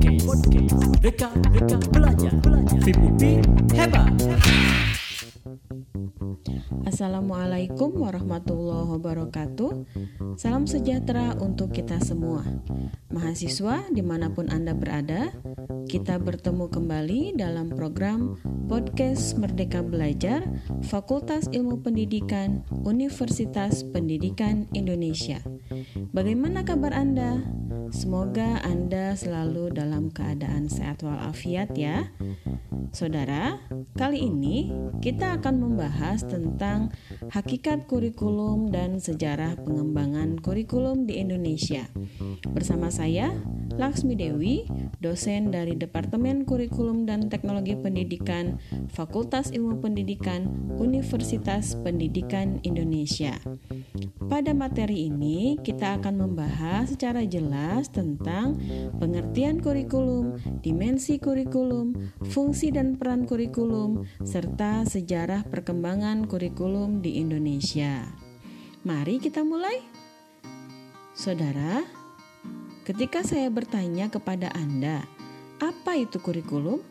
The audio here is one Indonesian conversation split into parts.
Podcast, podcast. Dekat, dekat belajar, belajar. Hebat. Assalamualaikum warahmatullahi wabarakatuh Salam sejahtera untuk kita semua Mahasiswa di mana pun Anda berada Kita bertemu kembali dalam program Podcast Merdeka Belajar Fakultas Ilmu Pendidikan Universitas Pendidikan Indonesia Bagaimana kabar Anda? Semoga Anda selalu dalam keadaan sehat walafiat ya Saudara, kali ini kita akan membahas tentang hakikat kurikulum dan sejarah pengembangan kurikulum di Indonesia. Bersama saya, Laksmi Dewi, dosen dari Departemen Kurikulum dan Teknologi Pendidikan, Fakultas Ilmu Pendidikan, Universitas Pendidikan Indonesia. Pada materi ini, kita akan membahas secara jelas tentang pengertian kurikulum, dimensi kurikulum, fungsi dan peran kurikulum, serta sejarah perkembangan kurikulum di Indonesia. Mari kita mulai. Saudara, ketika saya bertanya kepada Anda, apa itu kurikulum?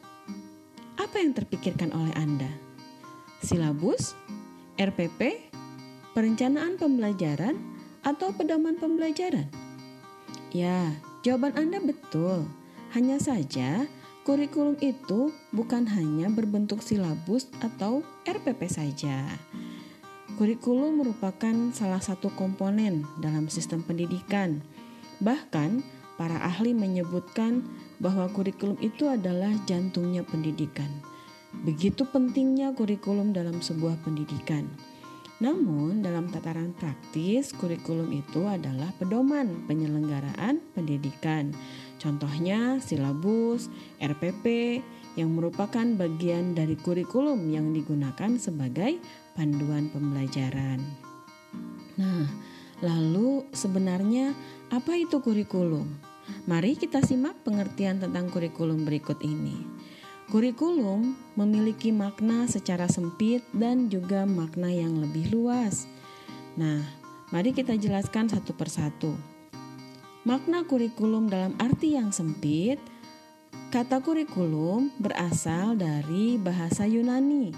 Apa yang terpikirkan oleh Anda? Silabus, RPP, perencanaan pembelajaran, atau pedoman pembelajaran? Ya, jawaban Anda betul. Hanya saja, kurikulum itu bukan hanya berbentuk silabus atau RPP saja. Kurikulum merupakan salah satu komponen dalam sistem pendidikan. Bahkan, para ahli menyebutkan bahwa kurikulum itu adalah jantungnya pendidikan. Begitu pentingnya kurikulum dalam sebuah pendidikan. Namun, dalam tataran praktis, kurikulum itu adalah pedoman penyelenggaraan pendidikan. Contohnya, silabus, RPP, yang merupakan bagian dari kurikulum yang digunakan sebagai panduan pembelajaran. Nah, lalu sebenarnya apa itu kurikulum? Mari kita simak pengertian tentang kurikulum berikut ini. Kurikulum memiliki makna secara sempit dan juga makna yang lebih luas. Nah, mari kita jelaskan satu persatu. Makna kurikulum dalam arti yang sempit Kata kurikulum berasal dari bahasa Yunani,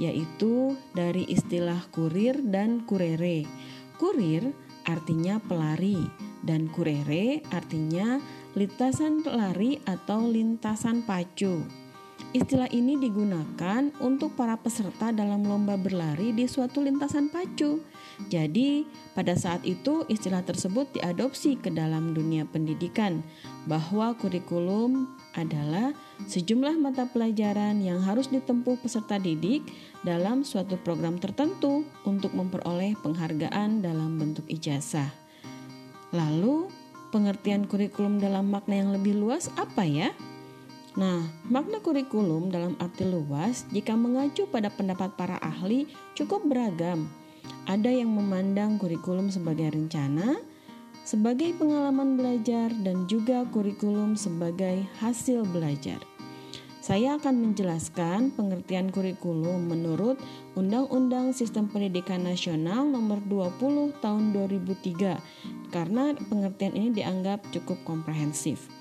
yaitu dari istilah kurir dan kurere. Kurir artinya pelari dan kurere artinya lintasan pelari atau lintasan pacu. Istilah ini digunakan untuk para peserta dalam lomba berlari di suatu lintasan pacu. Jadi, pada saat itu istilah tersebut diadopsi ke dalam dunia pendidikan, bahwa kurikulum adalah sejumlah mata pelajaran yang harus ditempuh peserta didik dalam suatu program tertentu untuk memperoleh penghargaan dalam bentuk ijazah. Lalu, pengertian kurikulum dalam makna yang lebih luas apa ya? Nah, makna kurikulum dalam arti luas jika mengacu pada pendapat para ahli cukup beragam. Ada yang memandang kurikulum sebagai rencana, sebagai pengalaman belajar, dan juga kurikulum sebagai hasil belajar. Saya akan menjelaskan pengertian kurikulum menurut Undang-Undang Sistem Pendidikan Nasional Nomor 20 Tahun 2003 karena pengertian ini dianggap cukup komprehensif.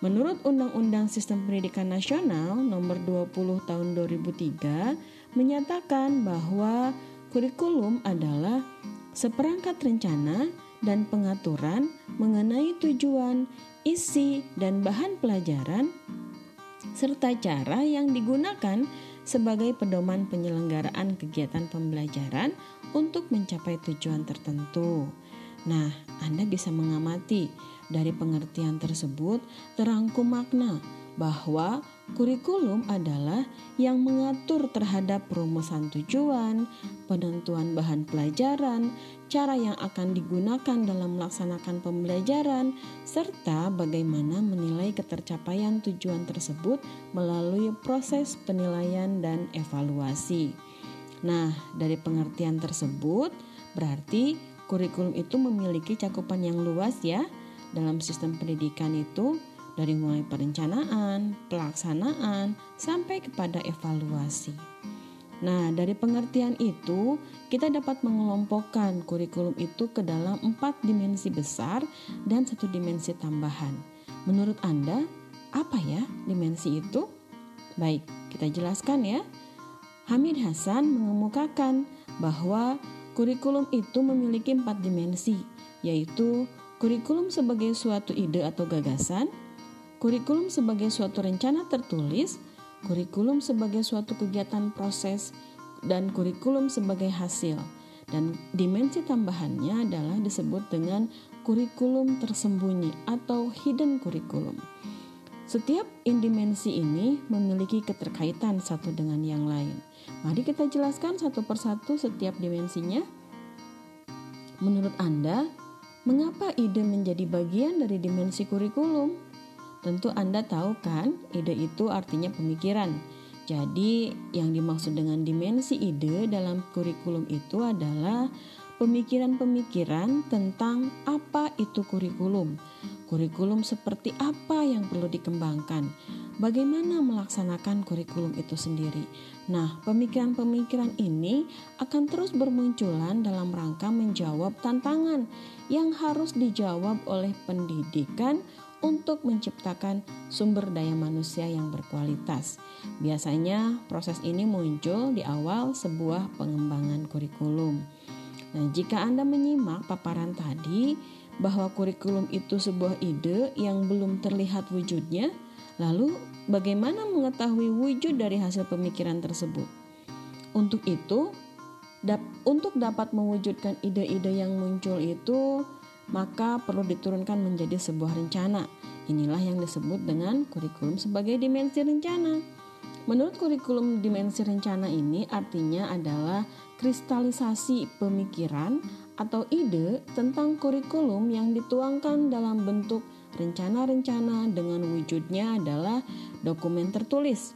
Menurut Undang-Undang Sistem Pendidikan Nasional Nomor 20 Tahun 2003 menyatakan bahwa kurikulum adalah seperangkat rencana dan pengaturan mengenai tujuan, isi, dan bahan pelajaran serta cara yang digunakan sebagai pedoman penyelenggaraan kegiatan pembelajaran untuk mencapai tujuan tertentu. Nah, Anda bisa mengamati dari pengertian tersebut terangkum makna bahwa kurikulum adalah yang mengatur terhadap perumusan tujuan, penentuan bahan pelajaran, cara yang akan digunakan dalam melaksanakan pembelajaran, serta bagaimana menilai ketercapaian tujuan tersebut melalui proses penilaian dan evaluasi. Nah, dari pengertian tersebut berarti kurikulum itu memiliki cakupan yang luas ya dalam sistem pendidikan itu dari mulai perencanaan, pelaksanaan, sampai kepada evaluasi. Nah, dari pengertian itu, kita dapat mengelompokkan kurikulum itu ke dalam empat dimensi besar dan satu dimensi tambahan. Menurut Anda, Apa ya dimensi itu? Baik, kita jelaskan ya. Hamid Hasan mengemukakan bahwa kurikulum itu memiliki empat dimensi, yaitu kurikulum sebagai suatu ide atau gagasan, kurikulum sebagai suatu rencana tertulis, kurikulum sebagai suatu kegiatan proses, dan kurikulum sebagai hasil. Dan dimensi tambahannya adalah disebut dengan kurikulum tersembunyi atau hidden kurikulum. Setiap dimensi ini memiliki keterkaitan satu dengan yang lain. Mari kita jelaskan satu persatu setiap dimensinya. Menurut Anda, mengapa ide menjadi bagian dari dimensi kurikulum? Tentu Anda tahu kan, ide itu artinya pemikiran. Jadi, yang dimaksud dengan dimensi ide dalam kurikulum itu adalah pemikiran-pemikiran tentang apa itu kurikulum. Kurikulum seperti apa yang perlu dikembangkan? Bagaimana melaksanakan kurikulum itu sendiri? Nah, pemikiran-pemikiran ini akan terus bermunculan dalam rangka menjawab tantangan yang harus dijawab oleh pendidikan untuk menciptakan sumber daya manusia yang berkualitas. Biasanya proses ini muncul di awal sebuah pengembangan kurikulum. Nah, jika Anda menyimak paparan tadi bahwa kurikulum itu sebuah ide yang belum terlihat wujudnya, lalu bagaimana mengetahui wujud dari hasil pemikiran tersebut? Untuk itu, untuk dapat mewujudkan ide-ide yang muncul itu maka perlu diturunkan menjadi sebuah rencana. Inilah yang disebut dengan kurikulum sebagai dimensi rencana. Menurut kurikulum dimensi rencana ini artinya adalah kristalisasi pemikiran atau ide tentang kurikulum yang dituangkan dalam bentuk rencana-rencana dengan wujudnya adalah dokumen tertulis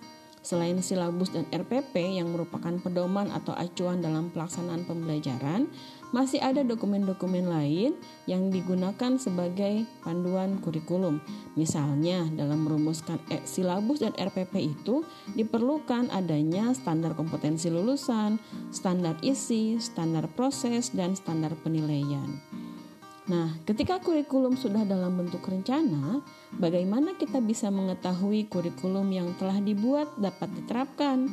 Selain silabus dan RPP yang merupakan pedoman atau acuan dalam pelaksanaan pembelajaran, masih ada dokumen-dokumen lain yang digunakan sebagai panduan kurikulum. Misalnya, dalam merumuskan e, silabus dan RPP itu diperlukan adanya standar kompetensi lulusan, standar isi, standar proses, dan standar penilaian. Nah, ketika kurikulum sudah dalam bentuk rencana, bagaimana kita bisa mengetahui kurikulum yang telah dibuat dapat diterapkan?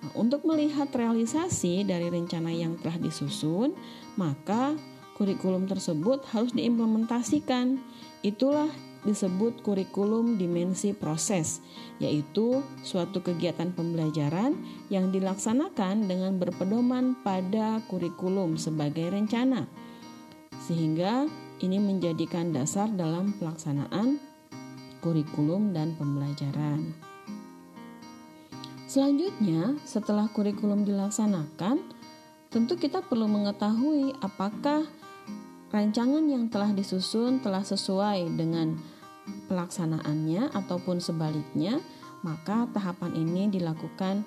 Nah, untuk melihat realisasi dari rencana yang telah disusun, maka kurikulum tersebut harus diimplementasikan. Itulah disebut kurikulum dimensi proses, yaitu suatu kegiatan pembelajaran yang dilaksanakan dengan berpedoman pada kurikulum sebagai rencana sehingga ini menjadikan dasar dalam pelaksanaan kurikulum dan pembelajaran. Selanjutnya, setelah kurikulum dilaksanakan, tentu kita perlu mengetahui apakah rancangan yang telah disusun telah sesuai dengan pelaksanaannya ataupun sebaliknya, maka tahapan ini dilakukan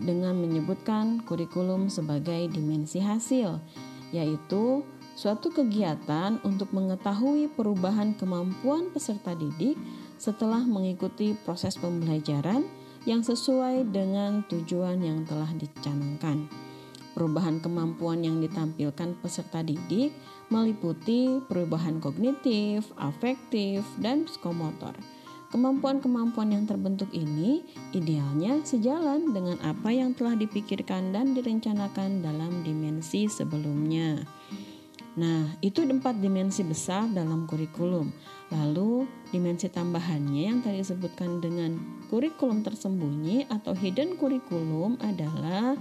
dengan menyebutkan kurikulum sebagai dimensi hasil, yaitu suatu kegiatan untuk mengetahui perubahan kemampuan peserta didik setelah mengikuti proses pembelajaran yang sesuai dengan tujuan yang telah dicanangkan. Perubahan kemampuan yang ditampilkan peserta didik meliputi perubahan kognitif, afektif, dan psikomotor. Kemampuan-kemampuan yang terbentuk ini idealnya sejalan dengan apa yang telah dipikirkan dan direncanakan dalam dimensi sebelumnya. Nah, itu empat dimensi besar dalam kurikulum. Lalu, dimensi tambahannya yang tadi disebutkan dengan kurikulum tersembunyi atau hidden kurikulum adalah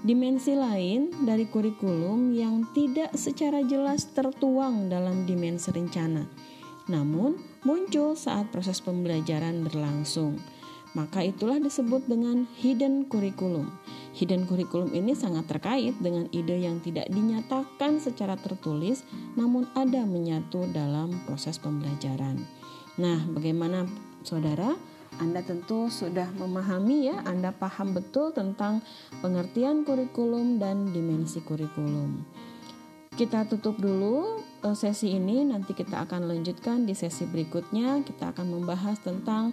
dimensi lain dari kurikulum yang tidak secara jelas tertuang dalam dimensi rencana. Namun, muncul saat proses pembelajaran berlangsung. Maka itulah disebut dengan hidden kurikulum. Hidden kurikulum ini sangat terkait dengan ide yang tidak dinyatakan secara tertulis namun ada menyatu dalam proses pembelajaran. Nah, bagaimana saudara? Anda tentu sudah memahami ya, Anda paham betul tentang pengertian kurikulum dan dimensi kurikulum. Kita tutup dulu eh, sesi ini, nanti kita akan lanjutkan di sesi berikutnya. Kita akan membahas tentang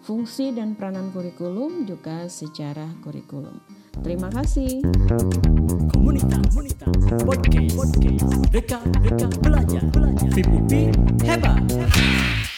fungsi dan peranan kurikulum juga sejarah kurikulum. Terima kasih. Komunitas, komunitas, podcast, podcast, dekat, dekat, belajar, belajar. Hebat.